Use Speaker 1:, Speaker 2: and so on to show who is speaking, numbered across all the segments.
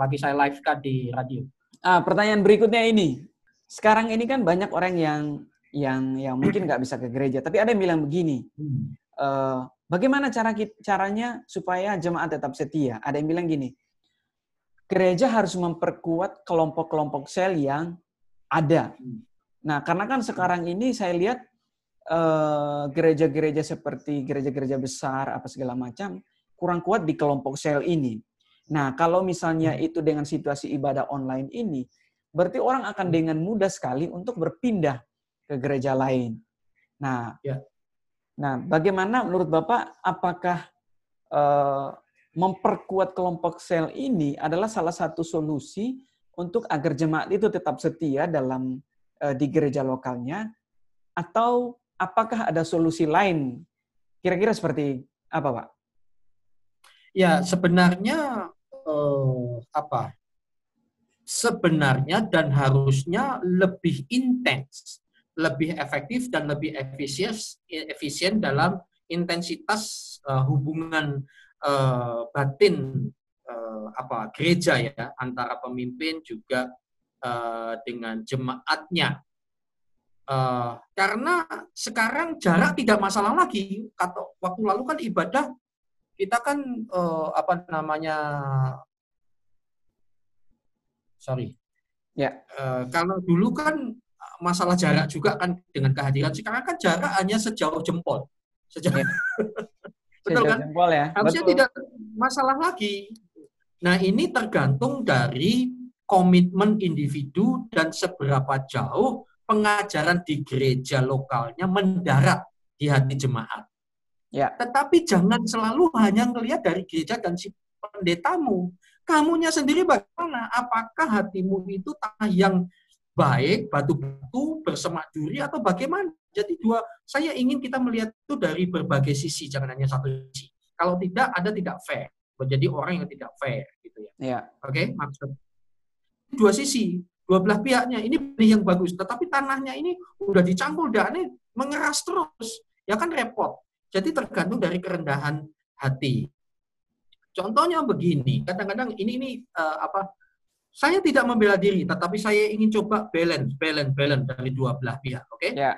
Speaker 1: lagi saya live kan di radio.
Speaker 2: Ah, pertanyaan berikutnya ini. Sekarang ini kan banyak orang yang yang yang mungkin nggak bisa ke gereja, tapi ada yang bilang begini. Hmm. Uh, bagaimana cara caranya supaya jemaat tetap setia? Ada yang bilang gini. Gereja harus memperkuat kelompok-kelompok sel yang ada. Hmm. Nah, karena kan sekarang ini saya lihat eh, gereja-gereja uh, seperti gereja-gereja besar apa segala macam kurang kuat di kelompok sel ini. Nah, kalau misalnya hmm. itu dengan situasi ibadah online ini, berarti orang akan hmm. dengan mudah sekali untuk berpindah ke gereja lain. Nah, ya. nah bagaimana menurut Bapak, apakah uh, memperkuat kelompok sel ini adalah salah satu solusi untuk agar jemaat itu tetap setia dalam uh, di gereja lokalnya, atau apakah ada solusi lain? Kira-kira seperti apa, Pak?
Speaker 1: Ya, sebenarnya uh, apa? Sebenarnya dan harusnya lebih intens, lebih efektif dan lebih efisien efisien dalam intensitas uh, hubungan uh, batin uh, apa gereja ya antara pemimpin juga uh, dengan jemaatnya. Uh, karena sekarang jarak tidak masalah lagi. Kata waktu lalu kan ibadah kita kan uh, apa namanya sorry. Ya. Uh, kalau dulu kan masalah jarak juga kan dengan kehadiran sekarang kan jarak hanya sejauh jempol. Sejauh ya. betul kan? jempol ya. Harusnya betul. tidak masalah lagi. Nah ini tergantung dari komitmen individu dan seberapa jauh pengajaran di gereja lokalnya mendarat di hati jemaat Ya. Tetapi jangan selalu hanya melihat dari gereja dan si pendetamu. Kamunya sendiri bagaimana? Apakah hatimu itu tanah yang baik, batu-batu, bersemak duri, atau bagaimana? Jadi dua, saya ingin kita melihat itu dari berbagai sisi, jangan hanya satu sisi. Kalau tidak, ada tidak fair. Menjadi orang yang tidak fair, gitu ya. ya. Oke, okay? maksud dua sisi, dua belah pihaknya. Ini benih yang bagus, tetapi tanahnya ini udah dicampur dan ini mengeras terus, ya kan repot. Jadi tergantung dari kerendahan hati. Contohnya begini, kadang-kadang ini ini uh, apa? Saya tidak membela diri, tetapi saya ingin coba balance, balance, balance dari dua belah pihak. Oke? Okay? Ya.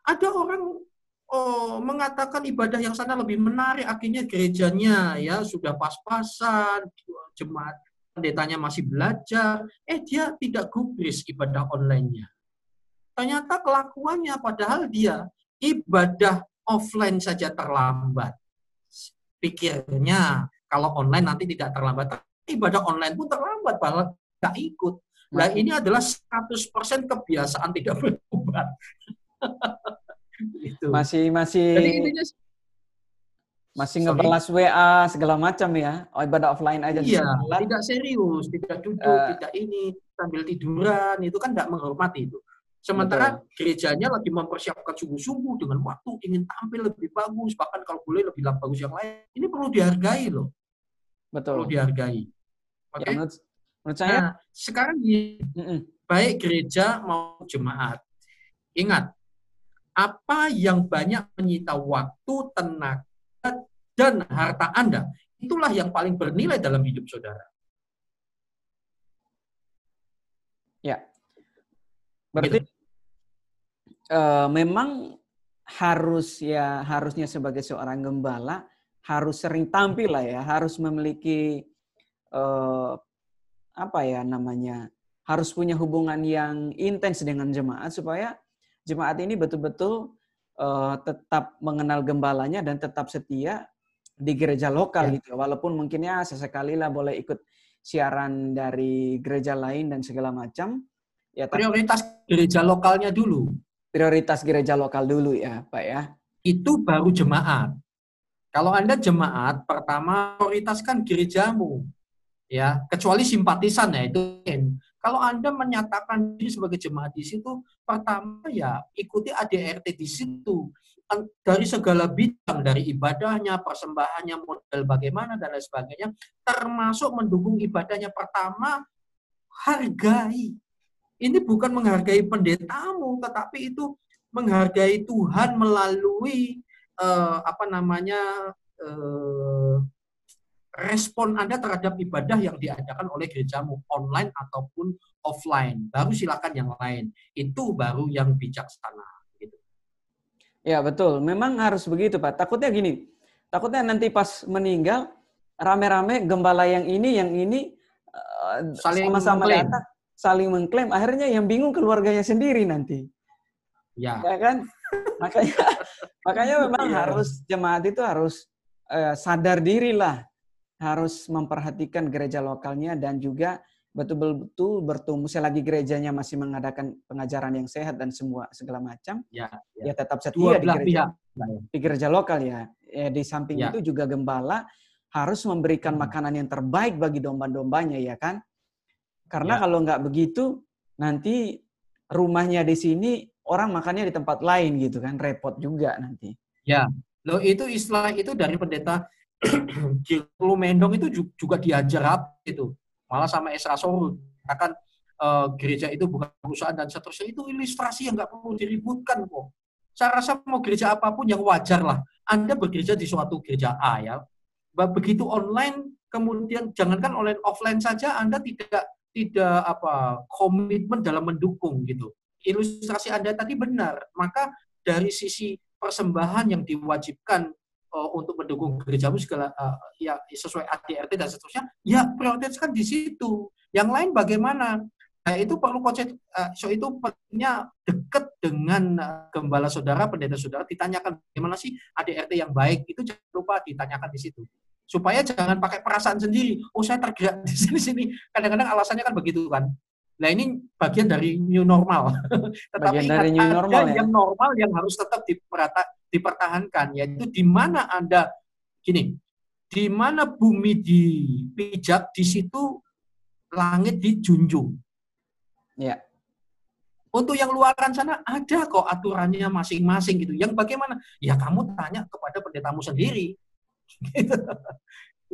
Speaker 1: Ada orang oh, mengatakan ibadah yang sana lebih menarik, akhirnya gerejanya ya sudah pas-pasan, jemaat pendetanya masih belajar, eh dia tidak gubris ibadah online-nya. Ternyata kelakuannya padahal dia ibadah offline saja terlambat. Pikirnya kalau online nanti tidak terlambat. Ibadah online pun terlambat, bahkan tidak ikut. Nah ini adalah 100% kebiasaan tidak berubah.
Speaker 2: gitu. Masih masih Jadi intinya, masih ngebalas WA segala macam ya. Oh, ibadah offline aja.
Speaker 1: Iya, tidak serius, tidak duduk, uh, tidak ini sambil tiduran itu kan tidak menghormati itu. Sementara Betul. gerejanya lagi mempersiapkan sungguh-sungguh dengan waktu ingin tampil lebih bagus, bahkan kalau boleh lebih bagus yang lain. Ini perlu dihargai loh. Betul. Perlu dihargai. Oke. Okay? Ya, menurut, menurut saya nah, sekarang di baik gereja mau jemaat. Ingat, apa yang banyak menyita waktu, tenaga, dan harta Anda, itulah yang paling bernilai dalam hidup saudara.
Speaker 2: Ya. Berarti gitu uh, memang harus ya harusnya sebagai seorang gembala harus sering tampil lah ya, harus memiliki uh, apa ya namanya, harus punya hubungan yang intens dengan jemaat supaya jemaat ini betul-betul uh, tetap mengenal gembalanya dan tetap setia di gereja lokal ya. gitu. Walaupun mungkin ya sesekali lah boleh ikut siaran dari gereja lain dan segala macam.
Speaker 1: Ya, prioritas gereja lokalnya dulu
Speaker 2: prioritas gereja lokal dulu ya, Pak ya.
Speaker 1: Itu baru jemaat. Kalau Anda jemaat, pertama prioritaskan gerejamu. Ya, kecuali simpatisan ya itu. Kalau Anda menyatakan diri sebagai jemaat di situ, pertama ya ikuti ADRT di situ. Dari segala bidang, dari ibadahnya, persembahannya, model bagaimana, dan lain sebagainya, termasuk mendukung ibadahnya. Pertama, hargai ini bukan menghargai pendetamu, tetapi itu menghargai Tuhan melalui uh, apa namanya uh, respon Anda terhadap ibadah yang diadakan oleh gerejamu online ataupun offline. Baru silakan yang lain. Itu baru yang bijaksana. Gitu.
Speaker 2: Ya betul. Memang harus begitu Pak. Takutnya gini. Takutnya nanti pas meninggal rame-rame gembala yang ini yang ini uh, sama-sama datang saling mengklaim. Akhirnya yang bingung keluarganya sendiri nanti. Ya. Ya kan? makanya makanya memang ya. harus jemaat itu harus uh, sadar diri lah harus memperhatikan gereja lokalnya dan juga betul-betul bertumbuh selagi gerejanya masih mengadakan pengajaran yang sehat dan semua segala macam ya, ya. ya tetap setia di gereja di gereja lokal ya. ya di samping ya. itu juga gembala harus memberikan hmm. makanan yang terbaik bagi domba-dombanya ya kan karena ya. kalau nggak begitu nanti rumahnya di sini orang makannya di tempat lain gitu kan repot juga nanti.
Speaker 1: Ya lo itu istilah itu dari pendeta Gilo Mendong itu juga diajar apa itu? Malah sama Esra Sorun akan uh, gereja itu bukan perusahaan dan seterusnya itu ilustrasi yang nggak perlu diributkan kok. Saya rasa mau gereja apa pun yang wajar lah. Anda bekerja di suatu gereja A ya. Begitu online kemudian jangankan online offline saja Anda tidak tidak apa komitmen dalam mendukung gitu ilustrasi Anda tadi benar maka dari sisi persembahan yang diwajibkan uh, untuk mendukung gerejamu segala uh, ya sesuai ADRT dan seterusnya, ya prioritaskan di situ. Yang lain bagaimana? Nah, itu perlu konsep uh, so itu pentingnya dekat dengan uh, gembala saudara, pendeta saudara ditanyakan bagaimana sih ADRT yang baik itu jangan lupa ditanyakan di situ supaya jangan pakai perasaan sendiri. Oh saya tergerak di sini sini. Kadang-kadang alasannya kan begitu kan. Nah ini bagian dari new normal. Tetapi bagian dari new normal, ada ya? yang normal yang harus tetap diperhata, dipertahankan yaitu di mana Anda gini, di mana bumi dipijak di situ langit dijunjung. Ya. Untuk yang luaran sana ada kok aturannya masing-masing gitu. Yang bagaimana? Ya kamu tanya kepada pendetamu sendiri.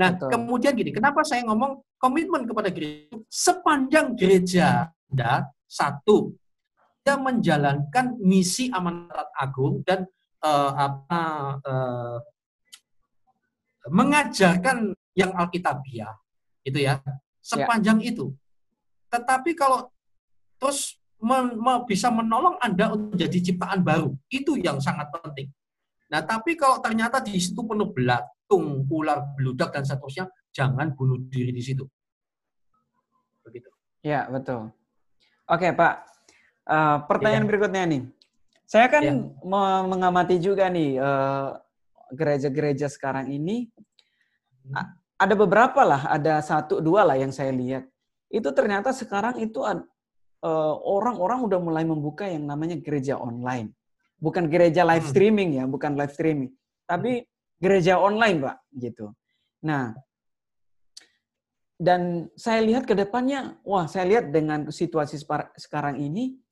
Speaker 1: Nah, Betul. kemudian gini, kenapa saya ngomong komitmen kepada gereja? Sepanjang gereja Anda satu dia menjalankan misi amanat agung dan uh, apa uh, mengajarkan yang alkitabiah itu ya. Sepanjang ya. itu. Tetapi kalau terus men, me, bisa menolong anda untuk menjadi ciptaan baru itu yang sangat penting. Nah tapi kalau ternyata di situ penuh belatung ular beludak dan seterusnya jangan bunuh diri di situ
Speaker 2: begitu ya betul oke pak uh, pertanyaan ya. berikutnya nih saya kan ya. mengamati juga nih eh, gereja-gereja sekarang ini hmm. ada beberapa lah, ada satu dua lah yang saya lihat. Itu ternyata sekarang itu eh, orang-orang udah mulai membuka yang namanya gereja online. Bukan gereja live hmm. streaming ya, bukan live streaming. Tapi gereja online, Pak, gitu. Nah, dan saya lihat ke depannya, wah saya lihat dengan situasi sekarang ini,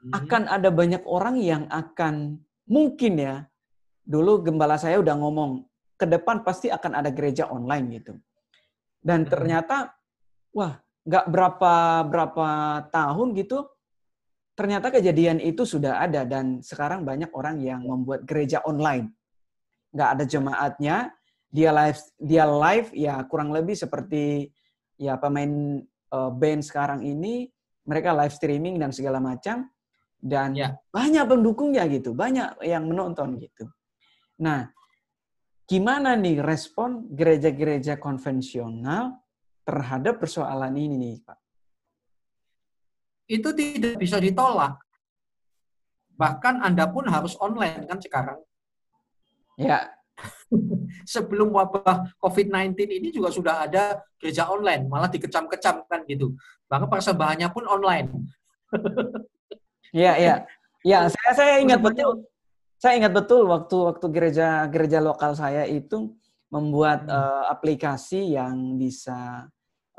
Speaker 2: Hmm. akan ada banyak orang yang akan mungkin ya dulu gembala saya udah ngomong ke depan pasti akan ada gereja online gitu dan hmm. ternyata wah nggak berapa berapa tahun gitu ternyata kejadian itu sudah ada dan sekarang banyak orang yang membuat gereja online nggak ada jemaatnya dia live dia live ya kurang lebih seperti ya pemain uh, band sekarang ini mereka live streaming dan segala macam dan ya. banyak pendukungnya gitu, banyak yang menonton gitu. Nah, gimana nih respon gereja-gereja konvensional terhadap persoalan ini nih, Pak?
Speaker 1: Itu tidak bisa ditolak. Bahkan Anda pun harus online kan sekarang. Ya. Sebelum wabah COVID-19 ini juga sudah ada gereja online, malah dikecam-kecam kan gitu. Bahkan persembahannya pun online.
Speaker 2: Iya, iya. Ya, saya saya ingat betul. Saya ingat betul waktu waktu gereja gereja lokal saya itu membuat hmm. uh, aplikasi yang bisa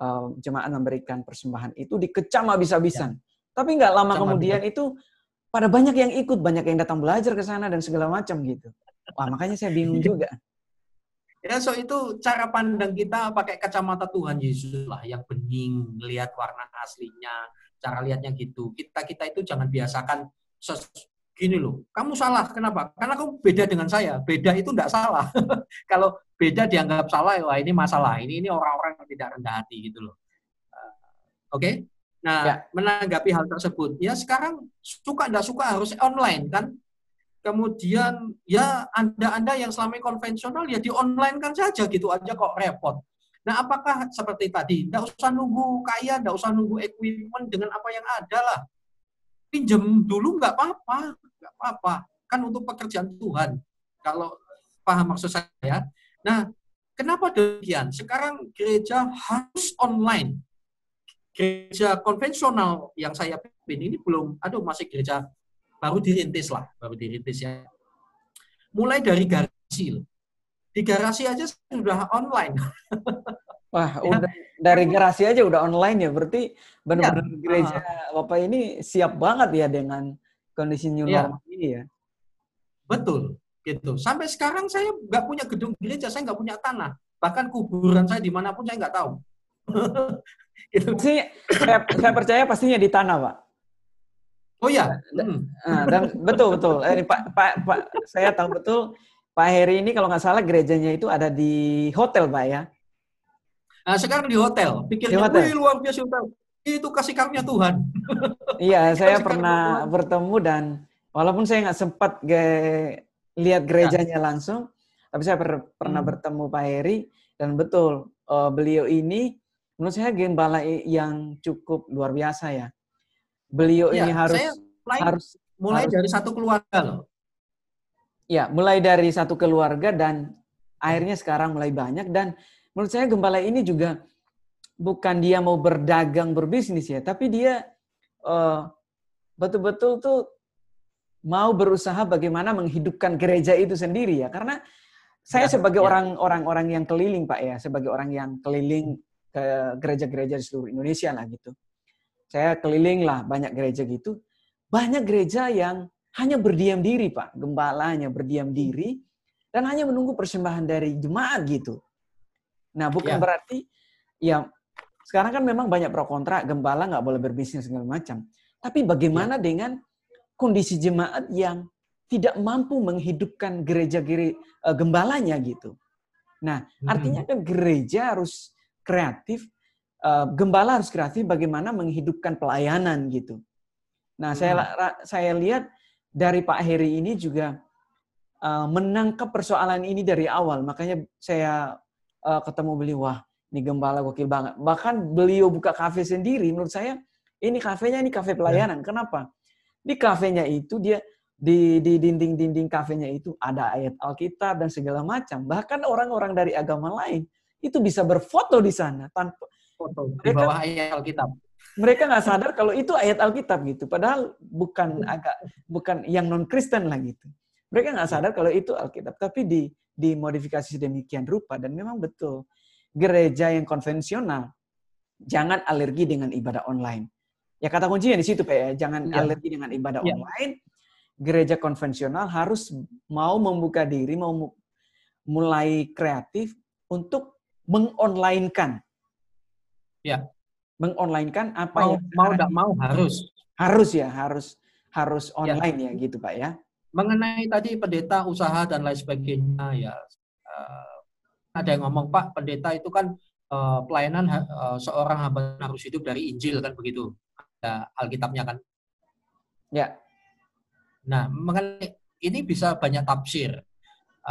Speaker 2: uh, jemaat memberikan persembahan itu dikecam habis-habisan. Ya. Tapi nggak lama Kecam kemudian habis. itu pada banyak yang ikut, banyak yang datang belajar ke sana dan segala macam gitu. Wah, makanya saya bingung juga.
Speaker 1: Ya, so itu cara pandang kita pakai kacamata Tuhan Yesus lah yang bening, lihat warna aslinya, cara lihatnya gitu. Kita kita itu jangan biasakan gini loh, kamu salah. Kenapa? Karena kamu beda dengan saya. Beda itu tidak salah. Kalau beda dianggap salah, wah ini masalah. Ini ini orang-orang yang tidak rendah hati gitu loh. Uh, Oke? Okay? Nah, ya. menanggapi hal tersebut, ya sekarang suka tidak suka harus online kan? Kemudian ya anda-anda yang selama ini konvensional ya di online kan saja gitu aja kok repot. Nah, apakah seperti tadi, tidak usah nunggu kaya, tidak usah nunggu equipment dengan apa yang ada lah. Pinjam dulu nggak apa-apa, nggak apa-apa. Kan untuk pekerjaan Tuhan. Kalau paham maksud saya. Nah, kenapa demikian? Sekarang gereja harus online. Gereja konvensional yang saya pimpin ini belum, aduh masih gereja baru dirintis lah, baru dirintis ya. Mulai dari garasi di garasi aja sudah online.
Speaker 2: Wah, ya. udah dari garasi aja udah online ya. Berarti benar-benar ya. gereja uh, Bapak ini siap banget ya dengan kondisi new ya. normal ini ya.
Speaker 1: Betul, gitu. Sampai sekarang saya nggak punya gedung gereja, saya nggak punya tanah. Bahkan kuburan saya di mana pun saya nggak tahu.
Speaker 2: gitu. Sih, saya, saya percaya pastinya di tanah, Pak.
Speaker 1: Oh ya. Hmm.
Speaker 2: Nah, dan betul betul. Eh, Pak, Pak, Pak, saya tahu betul Pak Heri ini kalau nggak salah gerejanya itu ada di hotel, Pak ya?
Speaker 1: Nah, sekarang di hotel. Pikirnya, di hotel. luar biasa hotel. Itu kasih karunia Tuhan.
Speaker 2: Iya, saya pernah bertemu dan walaupun saya nggak sempat ge lihat gerejanya ya. langsung, tapi saya per pernah hmm. bertemu Pak Heri dan betul uh, beliau ini menurut saya gembala yang cukup luar biasa ya. Beliau ya, ini harus mulai, harus
Speaker 1: mulai harus, dari satu keluarga loh.
Speaker 2: Ya, mulai dari satu keluarga dan akhirnya sekarang mulai banyak dan menurut saya gembala ini juga bukan dia mau berdagang berbisnis ya, tapi dia betul betul-betul tuh mau berusaha bagaimana menghidupkan gereja itu sendiri ya, karena saya ya, sebagai ya. orang-orang orang yang keliling pak ya, sebagai orang yang keliling ke gereja-gereja di seluruh Indonesia lah gitu. Saya keliling lah banyak gereja gitu, banyak gereja yang hanya berdiam diri, Pak. Gembalanya berdiam diri dan hanya menunggu persembahan dari jemaat gitu. Nah, bukan ya. berarti ya sekarang kan memang banyak pro kontra, gembala nggak boleh berbisnis segala macam. Tapi bagaimana ya. dengan kondisi jemaat yang tidak mampu menghidupkan gereja gere, uh, gembalanya gitu. Nah, hmm. artinya kan gereja harus kreatif, gembala harus kreatif bagaimana menghidupkan pelayanan gitu. Nah, hmm. saya saya lihat dari Pak Heri ini juga uh, menangkap persoalan ini dari awal. Makanya saya uh, ketemu beliau, wah ini gembala gokil banget. Bahkan beliau buka kafe sendiri, menurut saya ini kafenya ini kafe pelayanan. Ya. Kenapa? Di kafenya itu dia di di dinding-dinding kafenya itu ada ayat Alkitab dan segala macam. Bahkan orang-orang dari agama lain itu bisa berfoto di sana tanpa
Speaker 1: foto di bawah ayat Alkitab
Speaker 2: mereka nggak sadar kalau itu ayat Alkitab gitu. Padahal bukan agak bukan yang non Kristen lah gitu. Mereka nggak sadar kalau itu Alkitab, tapi di dimodifikasi demikian rupa dan memang betul gereja yang konvensional jangan alergi dengan ibadah online. Ya kata kuncinya di situ Pak ya, jangan ya. alergi dengan ibadah ya. online. Gereja konvensional harus mau membuka diri, mau mulai kreatif untuk mengonlinekan.
Speaker 1: Ya.
Speaker 2: Mengonlinekan apa
Speaker 1: mau, yang mau tidak mau harus.
Speaker 2: Harus ya harus harus ya. online ya, ya gitu pak ya.
Speaker 1: Mengenai tadi pendeta usaha dan lain sebagainya ya uh, ada yang ngomong pak pendeta itu kan uh, pelayanan uh, seorang hamba harus hidup dari Injil kan begitu? Ada Alkitabnya kan?
Speaker 2: Ya.
Speaker 1: Nah mengenai ini bisa banyak tafsir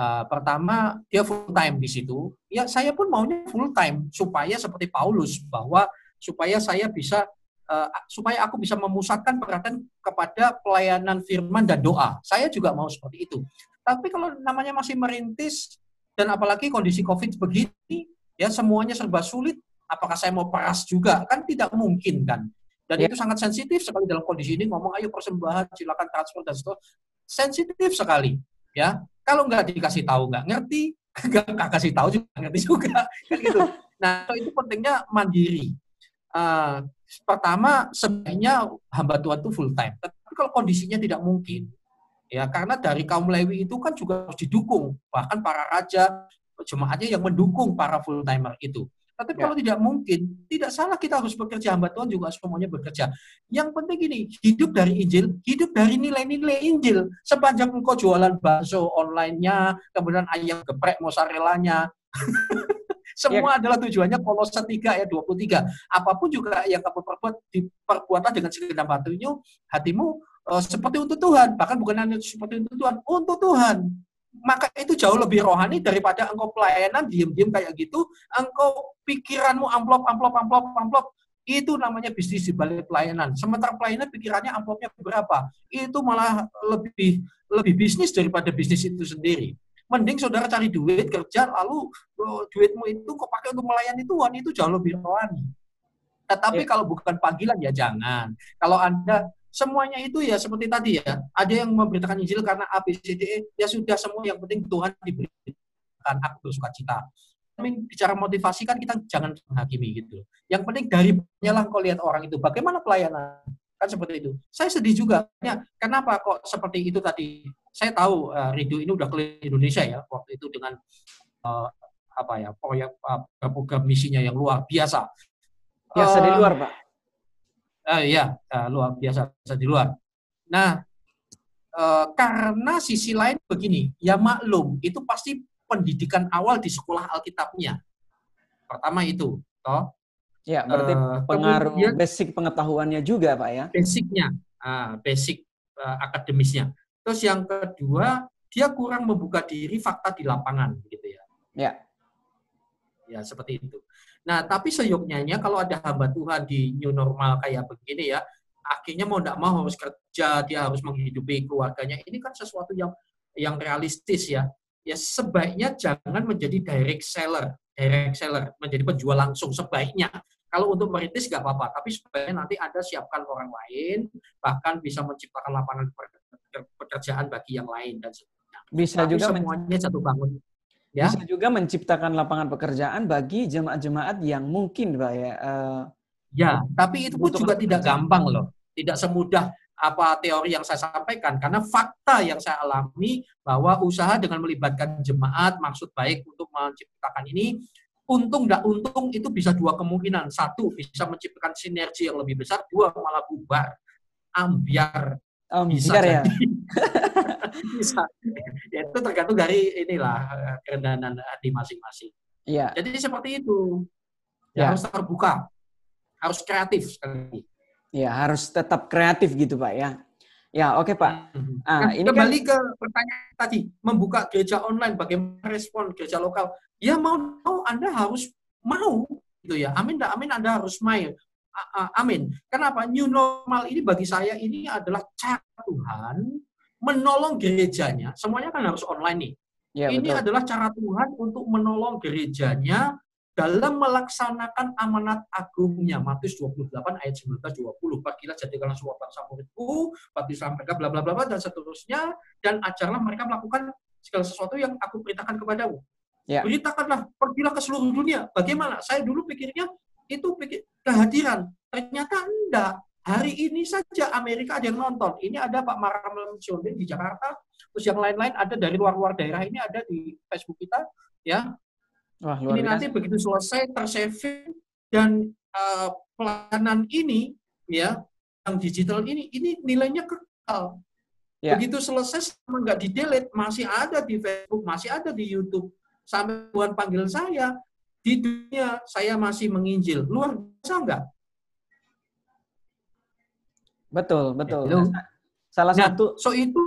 Speaker 1: Uh, pertama dia full time di situ. Ya saya pun maunya full time supaya seperti Paulus bahwa supaya saya bisa uh, supaya aku bisa memusatkan perhatian kepada pelayanan firman dan doa. Saya juga mau seperti itu. Tapi kalau namanya masih merintis dan apalagi kondisi Covid begini, ya semuanya serba sulit. Apakah saya mau peras juga? Kan tidak mungkin kan. Dan ya. itu sangat sensitif sekali dalam kondisi ini ngomong ayo persembahan, silakan transfer dan seterusnya. Sensitif sekali, ya. Kalau nggak dikasih tahu nggak ngerti, nggak kasih tahu juga ngerti juga, kan gitu. Nah itu pentingnya mandiri uh, pertama sebenarnya hamba Tuhan itu full time. Tapi kalau kondisinya tidak mungkin, ya karena dari kaum Lewi itu kan juga harus didukung, bahkan para raja jemaatnya yang mendukung para full timer itu. Tapi ya. kalau tidak mungkin, tidak salah kita harus bekerja. Hamba Tuhan juga semuanya bekerja. Yang penting gini, hidup dari Injil, hidup dari nilai-nilai Injil. Sepanjang engkau jualan bakso online-nya, kemudian ayam geprek mozzarella-nya, Semua ya. adalah tujuannya Kolose 3 ayat 23. Apa pun juga yang kamu perbuat diperbuatlah dengan segenap hatimu, hatimu uh, seperti untuk Tuhan, bahkan bukan hanya seperti untuk Tuhan, untuk Tuhan. Maka itu jauh lebih rohani daripada engkau pelayanan diam-diam kayak gitu, engkau pikiranmu amplop amplop amplop amplop itu namanya bisnis di balik pelayanan. Sementara pelayanan pikirannya amplopnya berapa? Itu malah lebih lebih bisnis daripada bisnis itu sendiri. Mending saudara cari duit, kerja, lalu oh, duitmu itu kok pakai untuk melayani Tuhan, itu jauh lebih rohani. Tetapi ya. kalau bukan panggilan ya jangan. Kalau Anda semuanya itu ya seperti tadi ya, ada yang memberitakan Injil karena A, B, C, D, E, ya sudah semua yang penting Tuhan diberikan aku bersuka cita. Tapi bicara motivasi kan kita jangan menghakimi gitu. Yang penting dari lah kau lihat orang itu, bagaimana pelayanan, kan seperti itu. Saya sedih juga. Ya, kenapa kok seperti itu tadi? saya tahu uh, Ridho ini udah keliling Indonesia ya waktu itu dengan uh, apa ya proyek uh, program misinya yang luar biasa.
Speaker 2: Biasa uh, di luar pak?
Speaker 1: Uh, ya uh, luar biasa biasa di luar. Nah uh, karena sisi lain begini ya maklum itu pasti pendidikan awal di sekolah Alkitabnya. Pertama itu, toh.
Speaker 2: Ya, berarti uh, pengaruh kemudian, basic pengetahuannya juga, Pak ya.
Speaker 1: Basicnya, uh, basic uh, akademisnya. Terus yang kedua, dia kurang membuka diri fakta di lapangan, gitu ya.
Speaker 2: Ya.
Speaker 1: Ya, seperti itu. Nah, tapi seyoknya kalau ada hamba Tuhan di new normal kayak begini ya, akhirnya mau tidak mau harus kerja, dia harus menghidupi keluarganya. Ini kan sesuatu yang yang realistis ya. Ya sebaiknya jangan menjadi direct seller, direct seller, menjadi penjual langsung sebaiknya. Kalau untuk merintis nggak apa-apa, tapi sebaiknya nanti Anda siapkan orang lain, bahkan bisa menciptakan lapangan pekerjaan bagi yang lain dan sebagainya.
Speaker 2: Bisa Tapi juga
Speaker 1: semuanya satu bangun.
Speaker 2: Ya? Bisa juga menciptakan lapangan pekerjaan bagi jemaat-jemaat yang mungkin, Pak ya. Uh,
Speaker 1: ya, tapi itu pun juga tidak gampang loh. Tidak semudah apa teori yang saya sampaikan karena fakta yang saya alami bahwa usaha dengan melibatkan jemaat maksud baik untuk menciptakan ini untung tidak untung itu bisa dua kemungkinan satu bisa menciptakan sinergi yang lebih besar dua malah bubar ambiar
Speaker 2: Oh, bisa ya.
Speaker 1: bisa. Ya, itu tergantung dari inilah eh, kerendahan hati masing-masing.
Speaker 2: Iya.
Speaker 1: Jadi seperti itu. Ya, ya. harus terbuka. Harus kreatif sekali.
Speaker 2: Ya, harus tetap kreatif gitu, Pak ya. Ya, oke, okay, Pak.
Speaker 1: Mm-hmm. Ah, nah, ini kembali kan... ke pertanyaan tadi, membuka gereja online bagaimana respon gereja lokal? Ya mau mau Anda harus mau gitu ya. Amin amin Anda harus main amin. Kenapa? New normal ini bagi saya ini adalah cara Tuhan menolong gerejanya. Semuanya kan harus online nih. Ya, ini betul. adalah cara Tuhan untuk menolong gerejanya dalam melaksanakan amanat agungnya. Matius 28 ayat 19 20. Pergilah jadikanlah sebuah bangsa muridku, baptislah mereka bla bla bla dan seterusnya dan ajarlah mereka melakukan segala sesuatu yang aku perintahkan kepadamu. Ya. Beritakanlah, pergilah ke seluruh dunia. Bagaimana? Saya dulu pikirnya itu kehadiran. Ternyata enggak. Hari ini saja Amerika ada yang nonton. Ini ada Pak Maram Syondin di Jakarta. Terus yang lain-lain ada dari luar-luar daerah ini ada di Facebook kita. ya. Wah, luar ini biasa. nanti begitu selesai tersaving dan uh, pelayanan ini ya yang digital ini ini nilainya kekal. Ya. Begitu selesai sama nggak di delete masih ada di Facebook, masih ada di YouTube. Sampai Tuhan panggil saya, di dunia saya masih menginjil. Luar biasa enggak?
Speaker 2: Betul, betul. Ya, Salah nah, satu
Speaker 1: so itu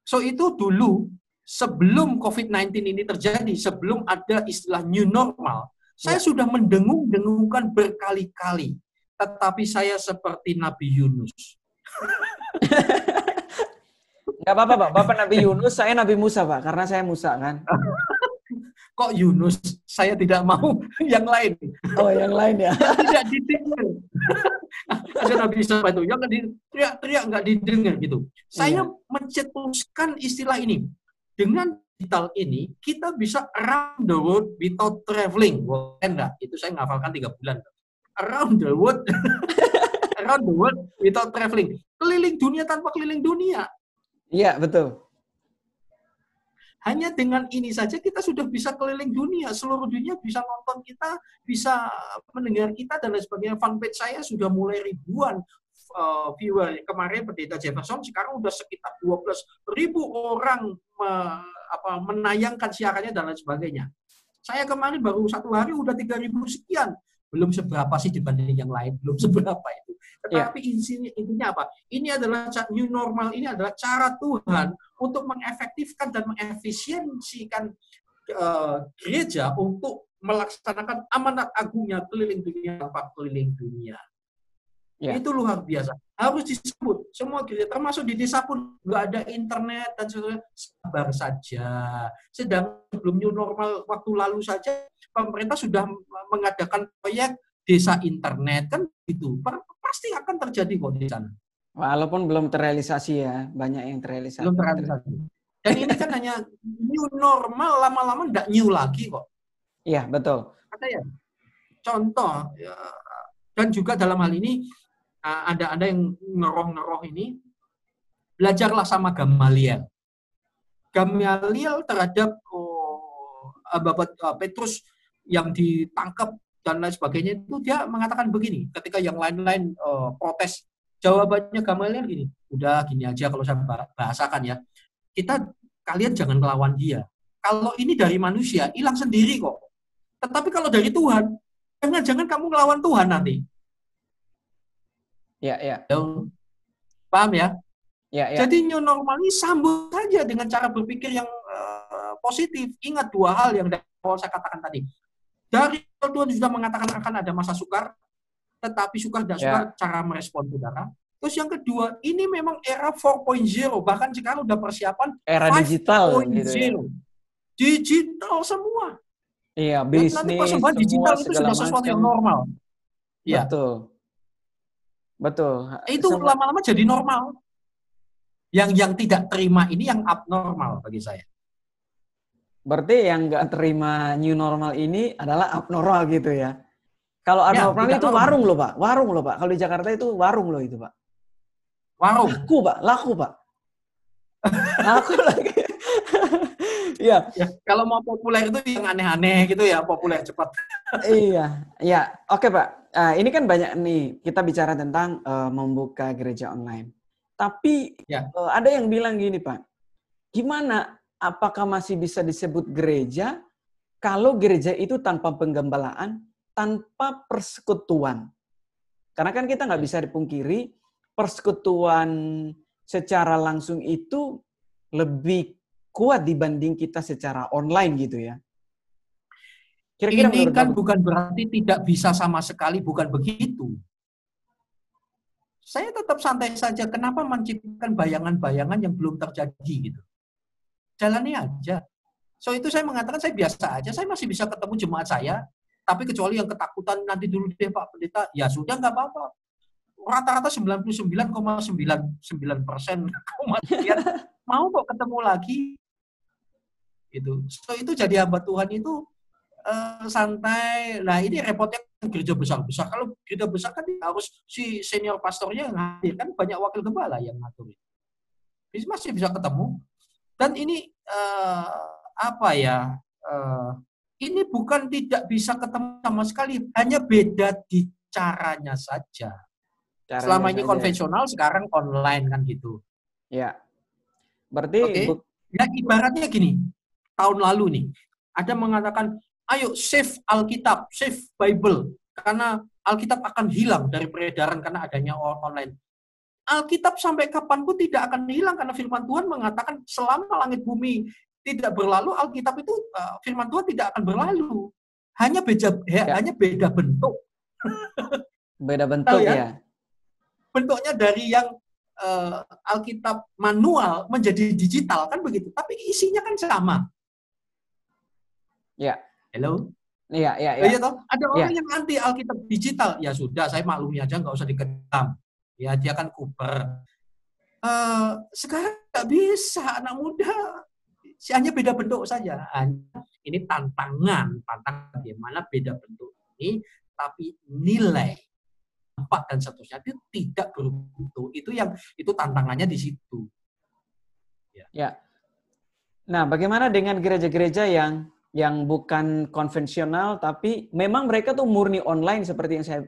Speaker 1: so itu dulu sebelum COVID-19 ini terjadi, sebelum ada istilah new normal, saya ya. sudah mendengung-dengungkan berkali-kali. Tetapi saya seperti Nabi Yunus.
Speaker 2: Enggak apa-apa, Pak. Bapak Nabi Yunus, saya Nabi Musa, Pak. Karena saya Musa, kan?
Speaker 1: kok Yunus saya tidak mau yang lain
Speaker 2: oh yang lain ya
Speaker 1: tidak didengar saya nggak bisa itu. Yang teriak-teriak nggak didengar gitu. Saya iya. mencetuskan istilah ini. Dengan digital ini kita bisa around the world without traveling. Enggak itu saya ngafalkan tiga bulan. Around the world. Around the world without traveling. Keliling dunia tanpa keliling dunia.
Speaker 2: Iya betul
Speaker 1: Hanya dengan ini saja kita sudah bisa keliling dunia, seluruh dunia bisa nonton kita, bisa mendengar kita dan lain sebagainya. Fanpage saya sudah mulai ribuan uh, viewer kemarin pendeta Jefferson sekarang sudah sekitar 12 ribu orang me, apa, menayangkan siarannya dan lain sebagainya. Saya kemarin baru satu hari udah 3 ribu sekian. Belum seberapa sih dibanding yang lain, belum seberapa itu. Tetapi yeah. intinya, intinya apa? Ini adalah new normal, ini adalah cara Tuhan untuk mengefektifkan dan mengefisiensikan uh, gereja untuk melaksanakan amanat agungnya keliling dunia tanpa keliling dunia. Ya. Itu luar biasa. Harus disebut. Semua gereja, termasuk di desa pun nggak ada internet dan sebagainya. Sabar saja. Sedang belum new normal waktu lalu saja, pemerintah sudah mengadakan proyek desa internet kan itu pasti akan terjadi kok di sana.
Speaker 2: Walaupun belum terrealisasi ya, banyak yang terrealisasi.
Speaker 1: Belum terrealisasi. Dan ini kan hanya new normal, lama-lama tidak new lagi kok.
Speaker 2: Iya, betul.
Speaker 1: Ada ya. Contoh, ya, dan juga dalam hal ini ada yang ngeroh-ngeroh ini, belajarlah sama Gamaliel. Gamaliel terhadap oh, Bapak Petrus yang ditangkap dan lain sebagainya itu dia mengatakan begini ketika yang lain-lain uh, protes Jawabannya Gamaliel gini, udah gini aja kalau saya bahasakan ya. Kita kalian jangan melawan dia. Kalau ini dari manusia, hilang sendiri kok. Tetapi kalau dari Tuhan, jangan-jangan kamu melawan Tuhan nanti.
Speaker 2: Ya, ya.
Speaker 1: Paham ya?
Speaker 2: Ya, ya.
Speaker 1: Jadi new normal ini sambut saja dengan cara berpikir yang uh, positif. Ingat dua hal yang awal saya katakan tadi. Dari Tuhan sudah mengatakan akan ada masa sukar, tetapi suka tidak suka yeah. cara merespon saudara. Terus yang kedua, ini memang era 4.0, bahkan sekarang udah persiapan
Speaker 2: era digital gitu ya.
Speaker 1: Digital semua.
Speaker 2: Iya, bisnis. nanti
Speaker 1: persembahan digital itu sudah sesuatu yang normal.
Speaker 2: Iya. Betul. Betul.
Speaker 1: Itu lama-lama jadi normal. Yang yang tidak terima ini yang abnormal bagi saya.
Speaker 2: Berarti yang nggak terima new normal ini adalah abnormal gitu ya? Kalau ya, Prani itu normal. warung loh pak, warung loh pak. Kalau di Jakarta itu warung loh itu pak.
Speaker 1: Warung.
Speaker 2: Laku pak, laku pak. laku lagi. Iya.
Speaker 1: ya, kalau mau populer itu yang aneh-aneh gitu ya, populer cepat.
Speaker 2: Iya, iya. Oke pak. Uh, ini kan banyak nih kita bicara tentang uh, membuka gereja online. Tapi ya. uh, ada yang bilang gini pak, gimana? Apakah masih bisa disebut gereja kalau gereja itu tanpa penggembalaan tanpa persekutuan. Karena kan kita nggak bisa dipungkiri, persekutuan secara langsung itu lebih kuat dibanding kita secara online gitu ya.
Speaker 1: Kira-kira Ini kan bukan berarti tidak bisa sama sekali, bukan begitu. Saya tetap santai saja. Kenapa menciptakan bayangan-bayangan yang belum terjadi gitu? Jalani aja. So itu saya mengatakan saya biasa aja. Saya masih bisa ketemu jemaat saya tapi kecuali yang ketakutan nanti dulu deh Pak Pendeta, ya sudah nggak apa-apa. Rata-rata 99,99 persen mau kok ketemu lagi. Itu. So itu jadi hamba Tuhan itu uh, santai. Nah ini repotnya gereja besar-besar. Kalau gereja besar kan harus si senior pastornya yang hadir kan banyak wakil gembala yang ngatur. Jadi masih bisa ketemu. Dan ini uh, apa ya? Uh, ini bukan tidak bisa ketemu sama sekali, hanya beda di caranya saja. Caranya Selama ini saja. konvensional, sekarang online kan gitu.
Speaker 2: Ya. Berarti okay.
Speaker 1: ya ibaratnya gini. Tahun lalu nih, ada mengatakan, "Ayo save Alkitab, save Bible." Karena Alkitab akan hilang dari peredaran karena adanya online. Alkitab sampai kapan pun tidak akan hilang karena firman Tuhan mengatakan selama langit bumi tidak berlalu, Alkitab itu uh, firman Tuhan tidak akan berlalu. Hanya beda ya, ya. hanya beda bentuk.
Speaker 2: beda bentuk ya. ya.
Speaker 1: Bentuknya dari yang uh, Alkitab manual menjadi digital kan begitu, tapi isinya kan sama.
Speaker 2: Ya.
Speaker 1: Hello.
Speaker 2: Iya, iya,
Speaker 1: iya. Iya toh? Ada iya. orang ya. yang anti Alkitab digital. Ya sudah, saya maklumi aja nggak usah dikendam. Ya dia kan kuper. Uh, sekarang nggak bisa anak muda hanya beda bentuk saja. Ini tantangan, tantangan bagaimana beda bentuk ini, tapi nilai dampak dan seterusnya itu tidak berbentuk. Itu yang itu tantangannya di situ.
Speaker 2: Ya. ya. Nah, bagaimana dengan gereja-gereja yang yang bukan konvensional tapi memang mereka tuh murni online seperti yang saya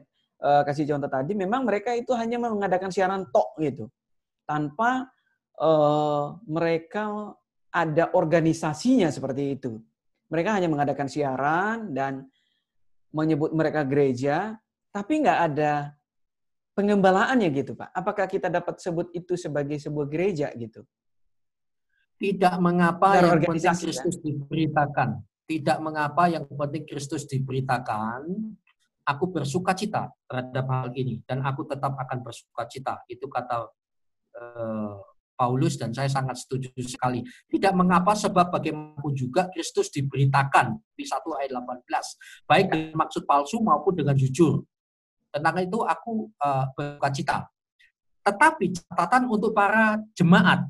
Speaker 2: uh, kasih contoh tadi, memang mereka itu hanya mengadakan siaran tok gitu. Tanpa uh, mereka ada organisasinya seperti itu. Mereka hanya mengadakan siaran dan menyebut mereka gereja, tapi nggak ada pengembalaannya gitu, Pak. Apakah kita dapat sebut itu sebagai sebuah gereja gitu?
Speaker 1: Tidak mengapa yang penting? Kristus ya? diberitakan. Tidak mengapa yang penting Kristus diberitakan. Aku bersuka cita terhadap hal ini dan aku tetap akan bersuka cita. Itu kata uh, Paulus dan saya sangat setuju sekali. Tidak mengapa sebab bagaimanapun juga Kristus diberitakan di 1 ayat 18. Baik dengan maksud palsu maupun dengan jujur. Tentang itu aku uh, bersuka cita. Tetapi catatan untuk para jemaat,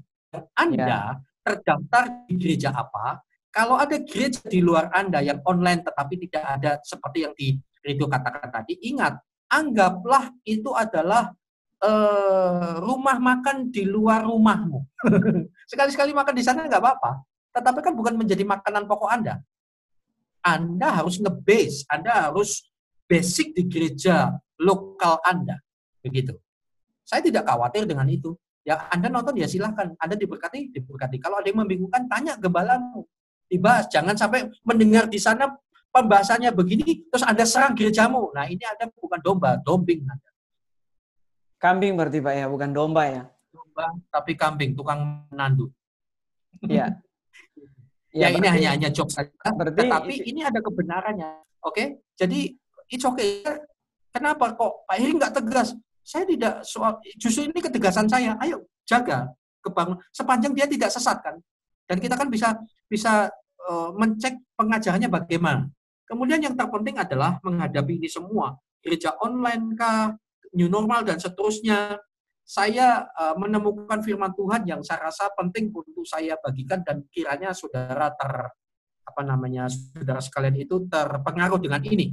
Speaker 1: Anda ya terdaftar di gereja apa, kalau ada gereja di luar Anda yang online tetapi tidak ada seperti yang di Ridho katakan tadi, ingat, anggaplah itu adalah uh, rumah makan di luar rumahmu. Sekali-sekali makan di sana nggak apa-apa, tetapi kan bukan menjadi makanan pokok Anda. Anda harus nge-base, Anda harus basic di gereja lokal Anda. Begitu. Saya tidak khawatir dengan itu. Ya Anda nonton ya silahkan. Anda diberkati, diberkati. Kalau ada yang membingungkan, tanya gembalamu. Dibahas. Jangan sampai mendengar di sana pembahasannya begini, terus Anda serang gerejamu. Nah ini Anda bukan domba, dombing Anda.
Speaker 2: Kambing berarti Pak ya, bukan domba ya?
Speaker 1: Domba, tapi kambing, tukang nandu.
Speaker 2: Iya.
Speaker 1: ya, ya ini hanya hanya joke saja. Berarti, Tetapi ini ada kebenarannya. Oke, okay? jadi it's okay. Kenapa kok Pak Heri nggak tegas? Saya tidak soal justru ini ketegasan saya. Ayo jaga kebangun sepanjang dia tidak sesat kan. Dan kita kan bisa bisa uh, mencek pengajarannya bagaimana. Kemudian yang terpenting adalah menghadapi ini semua. Gereja online kah, new normal dan seterusnya. Saya uh, menemukan firman Tuhan yang saya rasa penting untuk saya bagikan dan kiranya saudara ter apa namanya saudara sekalian itu terpengaruh dengan ini.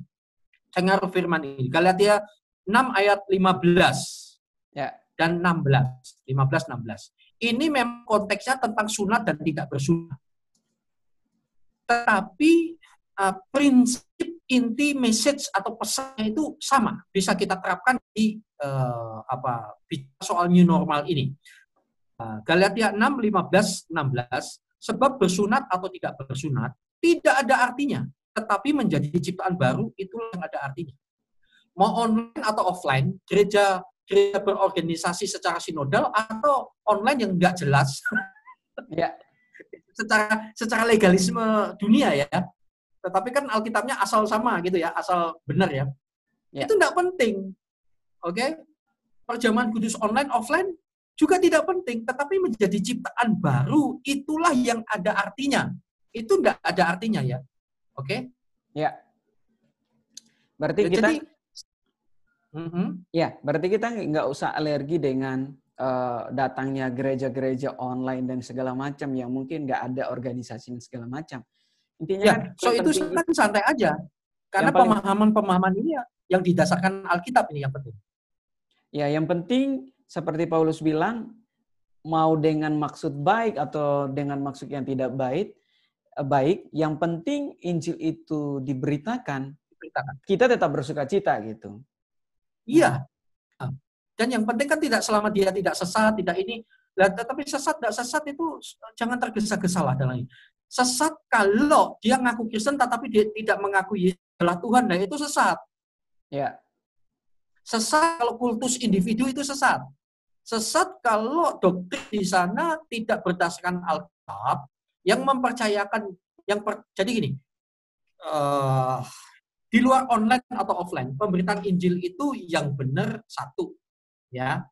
Speaker 1: Pengaruh firman ini. Galatia 6 ayat 15 ya. dan 16. 15 16. Ini memang konteksnya tentang sunat dan tidak bersunat. Tetapi uh, prinsip inti message atau pesannya itu sama, bisa kita terapkan di uh, apa soal new normal ini. Uh, Galatia 6 15 16 sebab bersunat atau tidak bersunat tidak ada artinya, tetapi menjadi ciptaan baru itulah yang ada artinya mau online atau offline, gereja gereja berorganisasi secara sinodal atau online yang nggak jelas. ya. secara secara legalisme dunia ya. Tetapi kan Alkitabnya asal sama gitu ya, asal benar ya. ya. Itu nggak penting. Oke? Okay? Perjamuan kudus online offline juga tidak penting, tetapi menjadi ciptaan baru itulah yang ada artinya. Itu nggak ada artinya ya. Oke? Okay?
Speaker 2: Ya. Berarti kita jadi, Mm-hmm. Ya, berarti kita nggak usah alergi dengan uh, datangnya gereja-gereja online dan segala macam yang mungkin nggak ada organisasi dan segala macam.
Speaker 1: Intinya ya, kan so itu kan santai aja. Karena pemahaman-pemahaman ini ya, yang didasarkan Alkitab ini yang penting.
Speaker 2: Ya, yang penting seperti Paulus bilang, mau dengan maksud baik atau dengan maksud yang tidak baik, eh, baik, yang penting Injil itu diberitakan, diberitakan. kita tetap bersuka cita gitu.
Speaker 1: Iya. Dan yang penting kan tidak selama dia tidak sesat, tidak ini. Tetapi sesat, tidak sesat itu jangan tergesa-gesa lah dalam ini. Sesat kalau dia ngaku Kristen tetapi dia tidak mengakui adalah Tuhan, nah itu sesat.
Speaker 2: Ya.
Speaker 1: Sesat kalau kultus individu itu sesat. Sesat kalau doktrin di sana tidak berdasarkan Alkitab yang mempercayakan yang per, jadi gini. Uh, di luar online atau offline, pemberitaan Injil itu yang benar satu. Ya.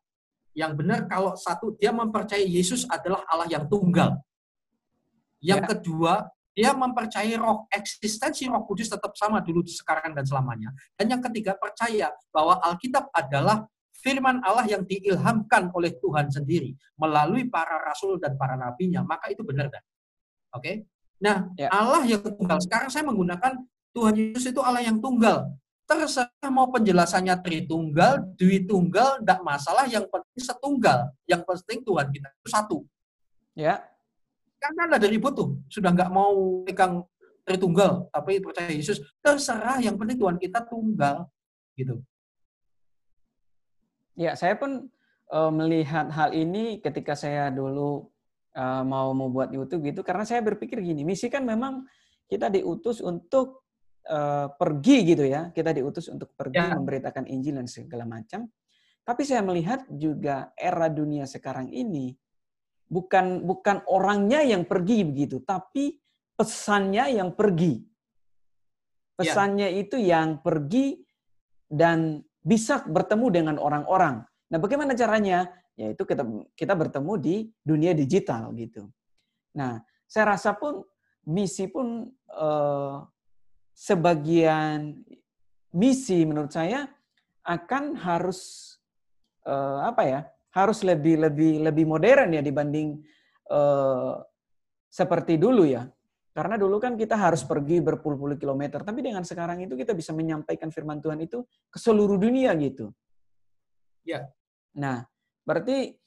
Speaker 1: Yang benar kalau satu dia mempercayai Yesus adalah Allah yang tunggal. Yang ya. kedua, dia mempercayai roh eksistensi Roh Kudus tetap sama dulu sekarang dan selamanya. Dan yang ketiga, percaya bahwa Alkitab adalah firman Allah yang diilhamkan oleh Tuhan sendiri melalui para rasul dan para nabinya, maka itu benar dan. Oke? Okay? Nah, ya. Allah yang tunggal. Sekarang saya menggunakan Tuhan Yesus itu Allah yang tunggal. Terserah mau penjelasannya Tritunggal, Dwi Tunggal, tidak masalah. Yang penting setunggal. Yang penting Tuhan kita itu satu.
Speaker 2: Ya.
Speaker 1: Kan ada ribut tuh, sudah nggak mau pegang Tritunggal, tapi percaya Yesus, terserah yang penting Tuhan kita tunggal, gitu.
Speaker 2: Ya, saya pun uh, melihat hal ini ketika saya dulu uh, mau membuat YouTube gitu, karena saya berpikir gini, misi kan memang kita diutus untuk uh, pergi gitu ya, kita diutus untuk pergi ya. memberitakan Injil dan segala macam. Tapi saya melihat juga era dunia sekarang ini bukan bukan orangnya yang pergi begitu, tapi pesannya yang pergi. Ya. Pesannya ya. itu yang pergi dan bisa bertemu dengan orang-orang. Nah, bagaimana caranya? Yaitu kita kita bertemu di dunia digital gitu. Nah, saya rasa pun misi pun eh, sebagian misi menurut saya akan harus eh, apa ya? Harus lebih lebih lebih modern ya dibanding eh, seperti dulu ya. Karena dulu kan kita harus pergi berpuluh-puluh kilometer, tapi dengan sekarang itu kita bisa menyampaikan firman Tuhan itu ke seluruh dunia gitu.
Speaker 1: Ya.
Speaker 2: Nah, berarti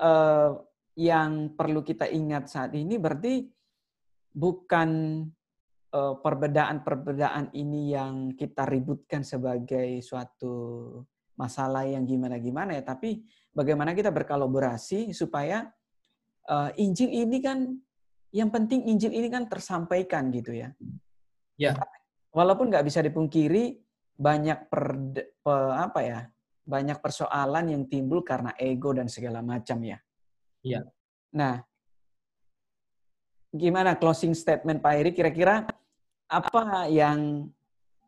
Speaker 2: uh, yang perlu kita ingat saat ini berarti bukan uh, perbedaan-perbedaan ini yang kita ributkan sebagai suatu masalah yang gimana-gimana ya, tapi bagaimana kita berkolaborasi supaya uh, Injil ini kan yang penting Injil ini kan tersampaikan gitu ya.
Speaker 1: Ya.
Speaker 2: Walaupun nggak bisa dipungkiri banyak per, pe, apa ya banyak persoalan yang timbul karena ego dan segala macam ya.
Speaker 1: Iya.
Speaker 2: Nah, gimana closing statement Pak Eri? Kira-kira apa yang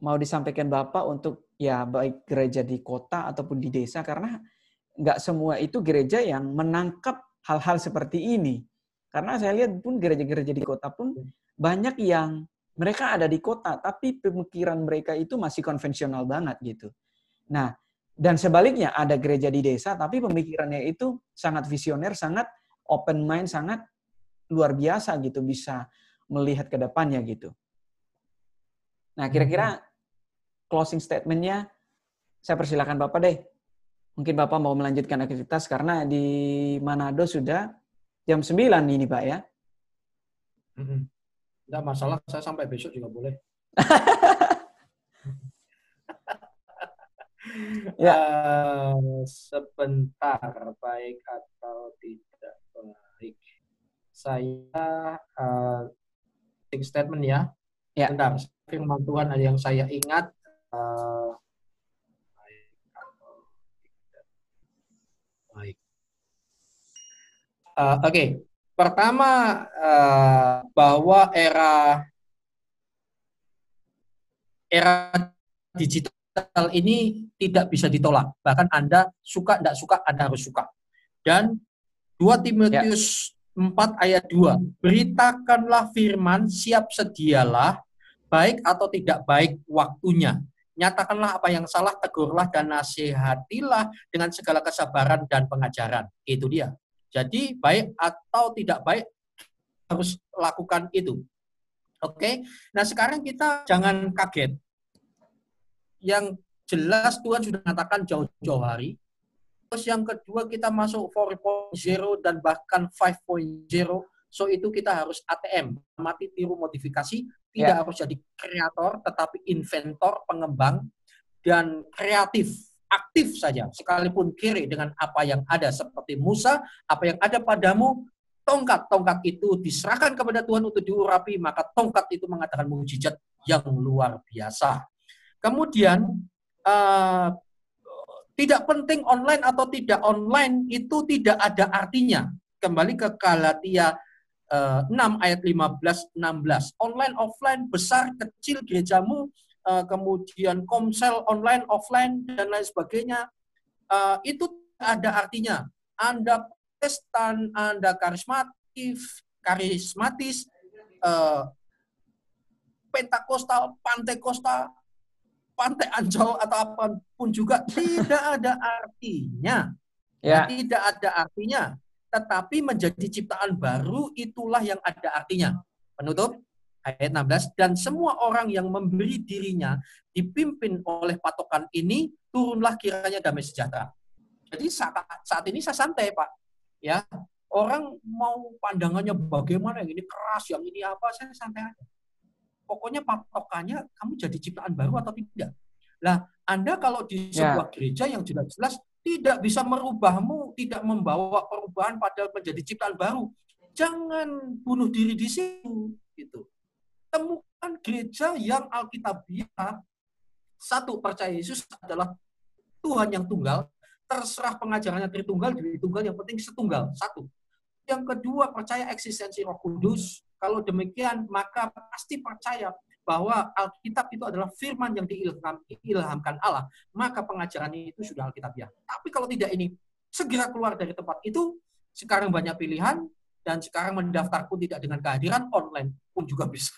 Speaker 2: mau disampaikan Bapak untuk ya baik gereja di kota ataupun di desa karena nggak semua itu gereja yang menangkap hal-hal seperti ini. Karena saya lihat pun gereja-gereja di kota pun banyak yang mereka ada di kota, tapi pemikiran mereka itu masih konvensional banget gitu. Nah, dan sebaliknya ada gereja di desa, tapi pemikirannya itu sangat visioner, sangat open mind, sangat luar biasa gitu, bisa melihat ke depannya gitu. Nah, kira-kira hmm. closing statementnya saya persilakan Bapak deh. Mungkin Bapak mau melanjutkan aktivitas karena di Manado sudah jam 9 ini Pak ya.
Speaker 1: Tidak masalah, saya sampai besok juga boleh. ya. Uh, sebentar, baik atau tidak. Saya uh, statement ya.
Speaker 2: Ya.
Speaker 1: Bentar, firman Tuhan ada yang saya ingat. Uh, baik. Uh, Oke, okay. pertama uh, bahwa era era digital ini tidak bisa ditolak. Bahkan Anda suka tidak suka, Anda harus suka. Dan 2 Timotius ya. 4 ayat 2, beritakanlah firman, siap sedialah, baik atau tidak baik waktunya. Nyatakanlah apa yang salah, tegurlah dan nasihatilah dengan segala kesabaran dan pengajaran. Itu dia. Jadi baik atau tidak baik harus lakukan itu. Oke. Nah, sekarang kita jangan kaget. Yang jelas Tuhan sudah mengatakan jauh-jauh hari. Terus yang kedua kita masuk 4.0 dan bahkan 5.0. So itu kita harus ATM, mati tiru modifikasi, tidak yeah. harus jadi kreator tetapi inventor, pengembang dan kreatif aktif saja, sekalipun kiri dengan apa yang ada seperti Musa, apa yang ada padamu, tongkat-tongkat itu diserahkan kepada Tuhan untuk diurapi, maka tongkat itu mengatakan mujizat yang luar biasa. Kemudian uh, tidak penting online atau tidak online itu tidak ada artinya. Kembali ke Galatia uh, 6 ayat 15 16. Online offline besar kecil gerejamu uh, kemudian komsel online, offline, dan lain sebagainya, uh, itu ada artinya. Anda Protestan, Anda karismatif, karismatis, Pentakostal, Pantekostal, Pantai Ancol atau apa pun juga tidak ada artinya. Ya. Tidak ada artinya. Tetapi menjadi ciptaan baru itulah yang ada artinya. Penutup ayat 16 dan semua orang yang memberi dirinya dipimpin oleh patokan ini turunlah kiranya damai sejahtera. Jadi saat, saat ini saya santai Pak, ya Orang mau pandangannya bagaimana, yang ini keras, yang ini apa, saya santai aja. Pokoknya patokannya kamu jadi ciptaan baru atau tidak. Nah, Anda kalau di ya. sebuah ya. gereja yang jelas-jelas tidak bisa merubahmu, tidak membawa perubahan pada menjadi ciptaan baru, jangan bunuh diri di situ. Gitu. Temukan gereja yang Alkitabiah, satu percaya Yesus adalah Tuhan yang tunggal, terserah pengajarannya Tritunggal, Tritunggal yang penting setunggal, satu. Yang kedua, percaya eksistensi Roh Kudus. Kalau demikian, maka pasti percaya bahwa Alkitab itu adalah firman yang diilhamkan Allah. Maka pengajaran itu sudah Alkitabiah. Tapi kalau tidak ini, segera keluar dari tempat itu. Sekarang banyak pilihan, dan sekarang mendaftar pun tidak dengan kehadiran online pun juga bisa.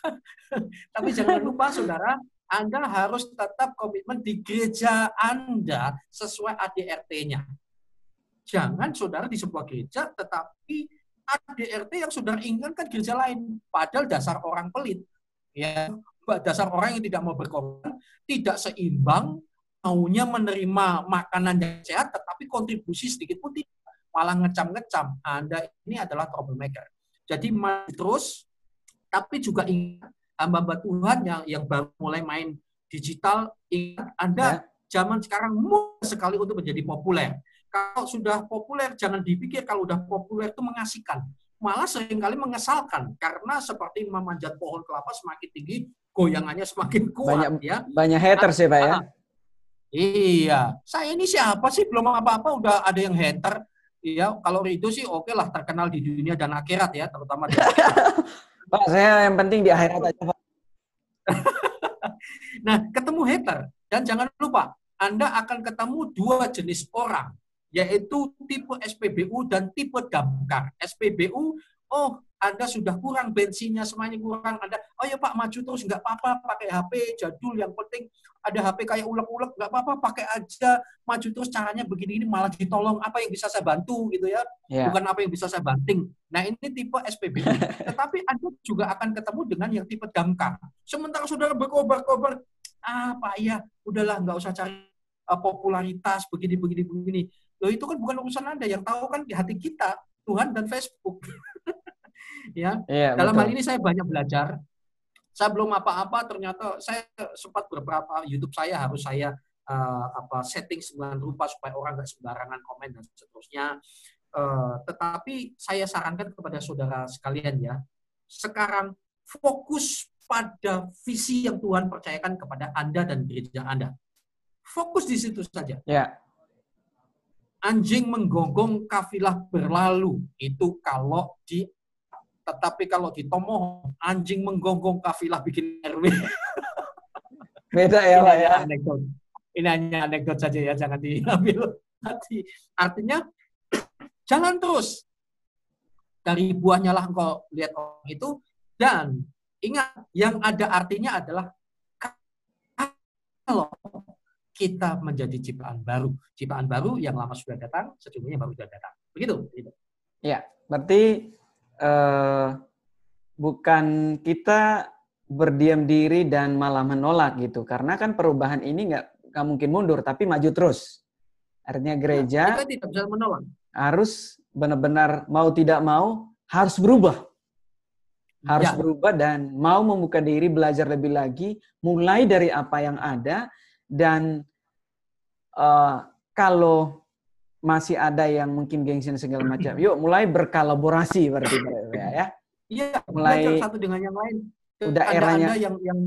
Speaker 1: Tapi jangan lupa saudara, Anda harus tetap komitmen di gereja Anda sesuai ADRT-nya. Jangan saudara di sebuah gereja tetapi ADRT yang saudara inginkan gereja lain. Padahal dasar orang pelit. Ya, dasar orang yang tidak mau berkorban, tidak seimbang, maunya menerima makanan yang sehat, tetapi kontribusi sedikit pun tidak. Malah ngecam-ngecam. Anda ini adalah troublemaker. Jadi terus, tapi juga ingat hamba-hamba Tuhan yang yang baru mulai main digital, ingat Anda ya. zaman sekarang mudah sekali untuk menjadi populer. Kalau sudah populer, jangan dipikir kalau sudah populer itu mengasihkan. Malah sering kali mengesalkan. Karena seperti memanjat pohon kelapa semakin tinggi, goyangannya semakin kuat.
Speaker 2: Banyak,
Speaker 1: ya.
Speaker 2: banyak haters ya Pak ya?
Speaker 1: Iya. Saya ini siapa sih? Belum apa-apa udah ada yang hater. Iya, kalau itu sih oke okay lah terkenal di dunia dan akhirat ya, terutama di
Speaker 2: Pak, saya yang penting di akhirat aja, Pak.
Speaker 1: nah, ketemu hater dan jangan lupa Anda akan ketemu dua jenis orang yaitu tipe SPBU dan tipe damkar. SPBU, oh Anda sudah kurang bensinnya, semuanya kurang. Anda, oh ya Pak maju terus nggak apa-apa, pakai HP jadul yang penting ada HP kayak ulek-ulek nggak apa-apa, pakai aja maju terus caranya begini ini malah ditolong apa yang bisa saya bantu gitu ya, yeah. bukan apa yang bisa saya banting. Nah ini tipe SPBU. Tetapi Anda juga akan ketemu dengan yang tipe damkar. Sementara saudara berkobar-kobar, ah Pak ya udahlah nggak usah cari uh, popularitas begini begini begini Loh itu kan bukan urusan Anda, yang tahu kan di hati kita, Tuhan dan Facebook. ya. Iya, Dalam betul. hal ini saya banyak belajar. Saya belum apa-apa, ternyata saya sempat beberapa YouTube saya harus saya uh, apa setting sembilan rupa supaya orang nggak sembarangan komen dan seterusnya. Uh, tetapi saya sarankan kepada saudara sekalian ya, sekarang fokus pada visi yang Tuhan percayakan kepada Anda dan gereja Anda. Fokus di situ saja.
Speaker 2: Ya
Speaker 1: anjing menggonggong kafilah berlalu. Itu kalau di tetapi kalau di anjing menggonggong kafilah bikin RW.
Speaker 2: Beda ya, Pak ya.
Speaker 1: Anekdot. Ini hanya anekdot saja ya, jangan diambil hati. Artinya jalan terus. Dari buahnya lah engkau lihat orang itu dan ingat yang ada artinya adalah kalau kita menjadi ciptaan baru. Ciptaan baru yang lama sudah datang, sesungguhnya baru sudah datang. Begitu. Begitu.
Speaker 2: Ya, berarti eh, bukan kita berdiam diri dan malah menolak gitu. Karena kan perubahan ini nggak nggak mungkin mundur, tapi maju terus. Artinya gereja
Speaker 1: ya, kita tidak bisa menolak.
Speaker 2: harus benar-benar mau tidak mau harus berubah. Harus ya. berubah dan mau membuka diri belajar lebih lagi, mulai dari apa yang ada dan uh, kalau masih ada yang mungkin gengsi dan segala macam, yuk mulai berkolaborasi berarti
Speaker 1: ya. Iya, mulai satu dengan yang lain.
Speaker 2: Udah eranya
Speaker 1: ada yang yang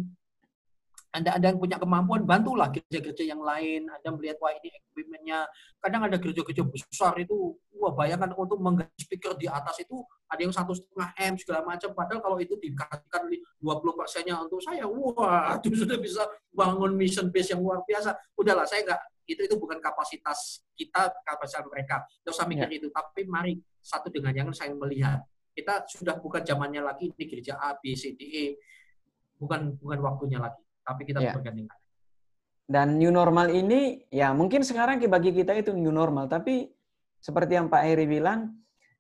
Speaker 1: anda ada yang punya kemampuan, bantulah gereja-gereja yang lain. Anda melihat wah ini equipmentnya. Kadang ada gereja-gereja besar itu, wah bayangkan untuk mengganti speaker di atas itu ada yang satu setengah m segala macam. Padahal kalau itu dikasihkan 20 persennya untuk saya, wah itu sudah bisa bangun mission base yang luar biasa. Udahlah, saya nggak itu itu bukan kapasitas kita, kapasitas mereka. Tidak usah mikir ya. itu. Tapi mari satu dengan yang saya melihat kita sudah bukan zamannya lagi ini gereja A, B, C, D, E. Bukan bukan waktunya lagi tapi kita ya. bergandingan.
Speaker 2: Dan new normal ini, ya mungkin sekarang bagi kita itu new normal, tapi seperti yang Pak Heri bilang,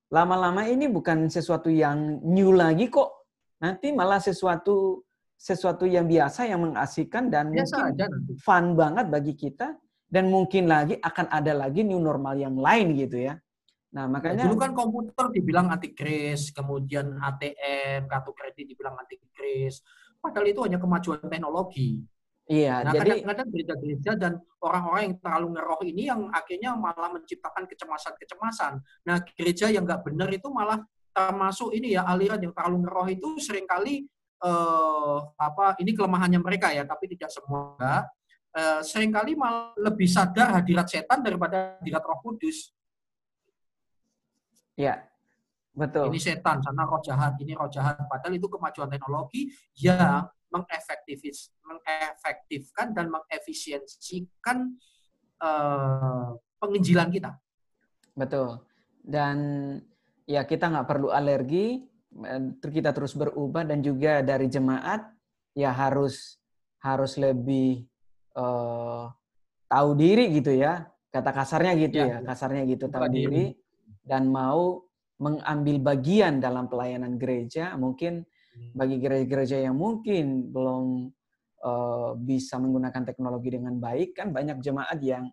Speaker 2: lama-lama ini bukan sesuatu yang new lagi kok. Nanti malah sesuatu sesuatu yang biasa, yang mengasihkan dan biasa mungkin aja nanti. fun banget bagi kita. Dan mungkin lagi akan ada lagi new normal yang lain gitu ya.
Speaker 1: Nah, makanya dulu kan komputer dibilang anti kris, kemudian ATM, kartu kredit dibilang anti kris. Padahal itu hanya kemajuan teknologi.
Speaker 2: Iya,
Speaker 1: nah, jadi kadang-kadang gereja-gereja dan orang-orang yang terlalu ngeroh ini yang akhirnya malah menciptakan kecemasan-kecemasan. Nah, gereja yang nggak benar itu malah termasuk ini ya aliran yang terlalu ngeroh itu sering kali eh, apa ini kelemahannya mereka ya, tapi tidak semua. Eh, sering kali malah lebih sadar hadirat setan daripada hadirat Roh Kudus.
Speaker 2: Ya, betul.
Speaker 1: Ini setan, sana roh jahat, ini roh jahat. Padahal itu kemajuan teknologi yang mengefektifis, mengefektifkan dan mengefisiensikan uh, penginjilan kita.
Speaker 2: Betul. Dan ya kita nggak perlu alergi, eh, kita terus berubah dan juga dari jemaat ya harus harus lebih uh, tahu diri gitu ya. Kata kasarnya gitu ya, ya, ya. kasarnya gitu tahu diri dan mau mengambil bagian dalam pelayanan gereja mungkin bagi gereja-gereja yang mungkin belum uh, bisa menggunakan teknologi dengan baik, kan banyak jemaat yang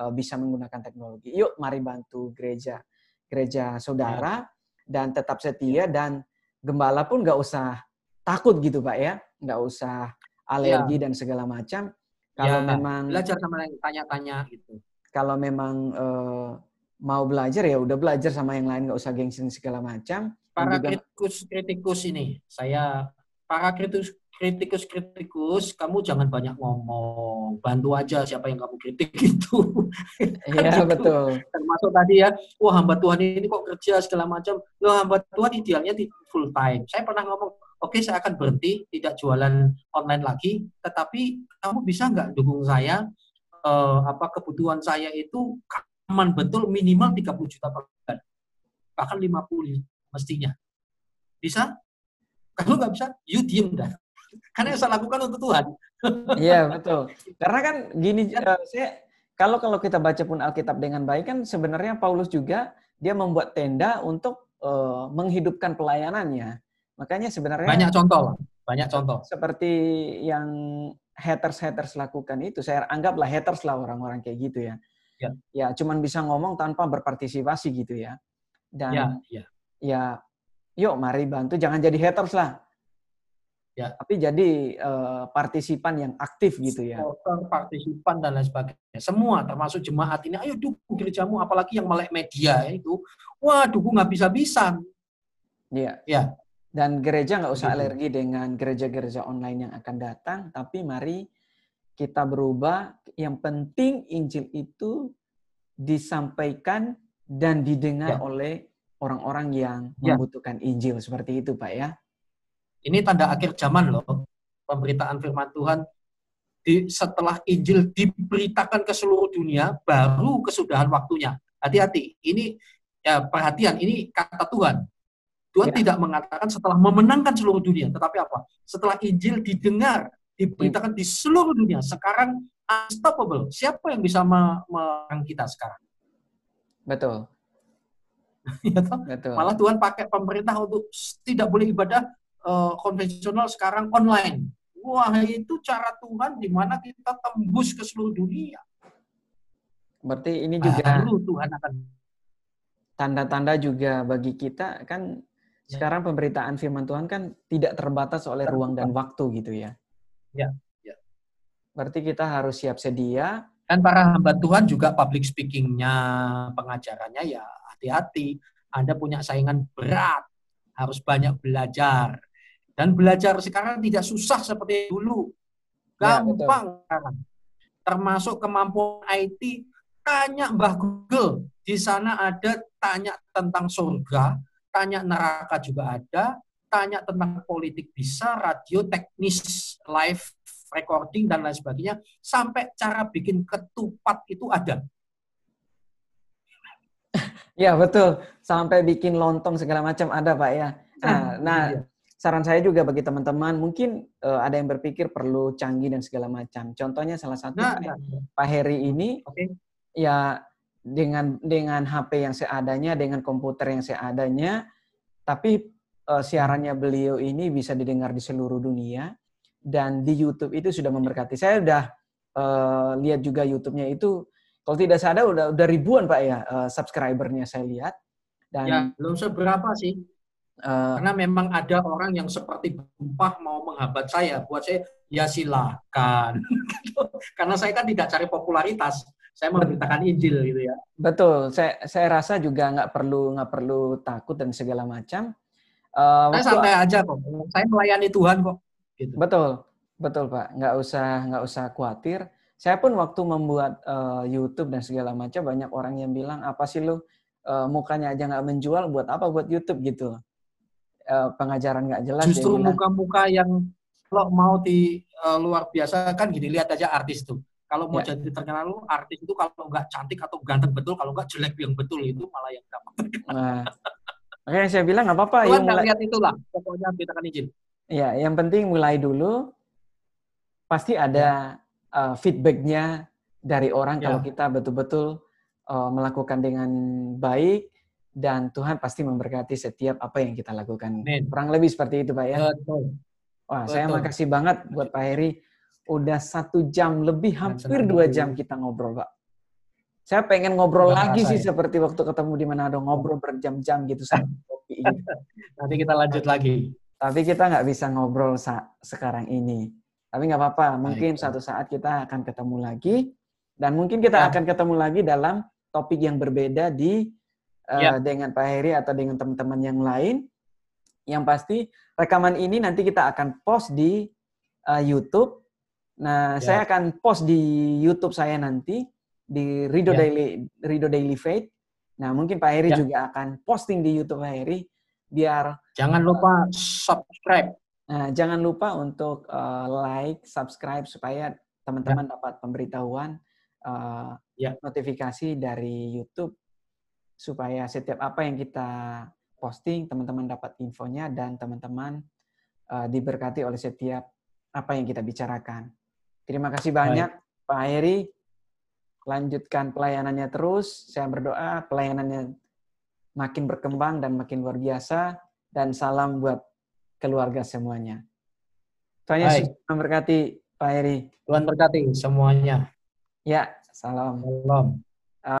Speaker 2: uh, bisa menggunakan teknologi. Yuk, mari bantu gereja, gereja saudara, ya. dan tetap setia dan gembala pun nggak usah takut gitu pak ya, nggak usah alergi ya. dan segala macam.
Speaker 1: Kalau ya, memang belajar sama yang tanya-tanya gitu.
Speaker 2: Kalau memang uh, mau belajar ya udah belajar sama yang lain nggak usah gengsi segala macam.
Speaker 1: Para kritikus-kritikus ini, saya para kritikus kritikus kritikus kamu jangan banyak ngomong. Bantu aja siapa yang kamu kritik itu
Speaker 2: iya gitu. betul.
Speaker 1: Termasuk tadi ya wah hamba Tuhan ini kok kerja segala macam. Loh hamba Tuhan idealnya di full time. Saya pernah ngomong oke saya akan berhenti tidak jualan online lagi tetapi kamu bisa nggak dukung saya uh, apa kebutuhan saya itu aman betul minimal 30 juta per bulan bahkan 50 mestinya. Bisa? Kalau nggak bisa, you diem dah. Karena yang saya lakukan untuk Tuhan.
Speaker 2: Iya, betul. Karena kan gini, uh, saya kalau kalau kita baca pun Alkitab dengan baik kan sebenarnya Paulus juga dia membuat tenda untuk uh, menghidupkan pelayanannya. Makanya sebenarnya
Speaker 1: banyak contoh, banyak contoh.
Speaker 2: Seperti yang haters-haters lakukan itu, saya anggaplah haters lah orang-orang kayak gitu ya. Ya, ya cuman bisa ngomong tanpa berpartisipasi gitu ya. Dan ya, ya ya yuk mari bantu jangan jadi haters lah ya tapi jadi uh, partisipan yang aktif gitu ya
Speaker 1: partisipan dan lain sebagainya semua termasuk jemaat ini ayo dukung gerejamu apalagi yang melek media itu wah dukung nggak bisa bisa
Speaker 2: Iya. Ya. Dan gereja nggak usah alergi dengan gereja-gereja online yang akan datang, tapi mari kita berubah. Yang penting Injil itu disampaikan dan didengar ya. oleh orang-orang yang ya. membutuhkan Injil seperti itu, Pak ya.
Speaker 1: Ini tanda akhir zaman loh. Pemberitaan firman Tuhan di, setelah Injil diberitakan ke seluruh dunia, baru kesudahan waktunya. Hati-hati. Ini ya perhatian, ini kata Tuhan. Tuhan ya. tidak mengatakan setelah memenangkan seluruh dunia, tetapi apa? Setelah Injil didengar, diberitakan di seluruh dunia. Sekarang unstoppable. Siapa yang bisa menang kita sekarang?
Speaker 2: Betul.
Speaker 1: ya toh? Betul. Malah Tuhan pakai pemerintah untuk tidak boleh ibadah uh, konvensional sekarang online. Wah, itu cara Tuhan di mana kita tembus ke seluruh dunia.
Speaker 2: Berarti ini juga Baru Tuhan akan tanda-tanda juga bagi kita kan ya. Sekarang pemberitaan firman Tuhan kan tidak terbatas oleh ruang dan waktu gitu ya.
Speaker 1: Ya, ya.
Speaker 2: Berarti kita harus siap sedia.
Speaker 1: Dan para hamba Tuhan juga public speakingnya, pengajarannya ya hati-hati. Anda punya saingan berat, harus banyak belajar. Dan belajar sekarang tidak susah seperti dulu. Ya, Gampang ya, Termasuk kemampuan IT, tanya Mbah Google. Di sana ada tanya tentang surga, tanya neraka juga ada, tanya tentang politik bisa, radio teknis, live recording dan lain sebagainya, sampai cara bikin ketupat itu ada.
Speaker 2: Ya betul, sampai bikin lontong segala macam ada pak ya. Nah, ah, nah iya. saran saya juga bagi teman-teman mungkin uh, ada yang berpikir perlu canggih dan segala macam. Contohnya salah satu nah, Pak, nah. Pak Heri ini okay. ya dengan dengan HP yang seadanya, dengan komputer yang seadanya, tapi uh, siarannya beliau ini bisa didengar di seluruh dunia dan di YouTube itu sudah memberkati. Saya sudah uh, lihat juga YouTube-nya itu Kalau tidak sadar udah udah ribuan Pak ya uh, subscribernya saya lihat.
Speaker 1: Dan ya, belum seberapa sih. Uh, Karena memang ada orang yang seperti bumpah mau menghambat saya. Buat saya, ya silakan. Karena saya kan tidak cari popularitas. Saya memberitakan Injil gitu ya.
Speaker 2: Betul. Saya saya rasa juga nggak perlu nggak perlu takut dan segala macam.
Speaker 1: Uh, saya santai aja kok. Saya melayani Tuhan kok.
Speaker 2: Gitu. Betul, betul Pak. Nggak usah nggak usah khawatir saya pun waktu membuat uh, YouTube dan segala macam banyak orang yang bilang apa sih lu uh, mukanya aja nggak menjual buat apa buat YouTube gitu uh, pengajaran nggak jelas
Speaker 1: justru muka-muka yang kalau mau di uh, luar biasa kan gini lihat aja artis tuh kalau mau ya. jadi terkenal lu artis itu kalau nggak cantik atau ganteng betul kalau nggak jelek yang betul itu malah yang dapat
Speaker 2: nah, makanya saya bilang nggak apa-apa
Speaker 1: yang mulai... lihat itulah pokoknya kita kan izin
Speaker 2: ya yang penting mulai dulu pasti ada ya uh, feedbacknya dari orang yeah. kalau kita betul-betul uh, melakukan dengan baik dan Tuhan pasti memberkati setiap apa yang kita lakukan. Kurang lebih seperti itu, Pak ya. Betul. Wah, Betul. saya makasih banget buat Pak Heri. Udah satu jam lebih, hampir dua jam kita ngobrol, Pak. Saya pengen ngobrol Bahasa lagi sih ya. seperti waktu ketemu di Manado, ngobrol berjam-jam gitu sama
Speaker 1: kopi. Nanti kita lanjut lagi.
Speaker 2: Tapi kita nggak bisa ngobrol sekarang ini. Tapi nggak apa-apa, mungkin Baik. suatu saat kita akan ketemu lagi dan mungkin kita ya. akan ketemu lagi dalam topik yang berbeda di uh, ya. dengan Pak Heri atau dengan teman-teman yang lain. Yang pasti rekaman ini nanti kita akan post di uh, YouTube. Nah, ya. saya akan post di YouTube saya nanti di Rido ya. Daily Rido Daily Faith. Nah, mungkin Pak Heri ya. juga akan posting di YouTube Pak Heri biar
Speaker 1: jangan lupa subscribe
Speaker 2: Nah, jangan lupa untuk uh, like, subscribe supaya teman-teman ya. dapat pemberitahuan uh, ya. notifikasi dari YouTube supaya setiap apa yang kita posting teman-teman dapat infonya dan teman-teman uh, diberkati oleh setiap apa yang kita bicarakan. Terima kasih banyak Baik. Pak Heri. Lanjutkan pelayanannya terus. Saya berdoa pelayanannya makin berkembang dan makin luar biasa. Dan salam buat keluarga semuanya. Tuhan Yesus memberkati Pak Heri.
Speaker 1: Tuhan berkati semuanya.
Speaker 2: Ya, salam.
Speaker 1: Salam.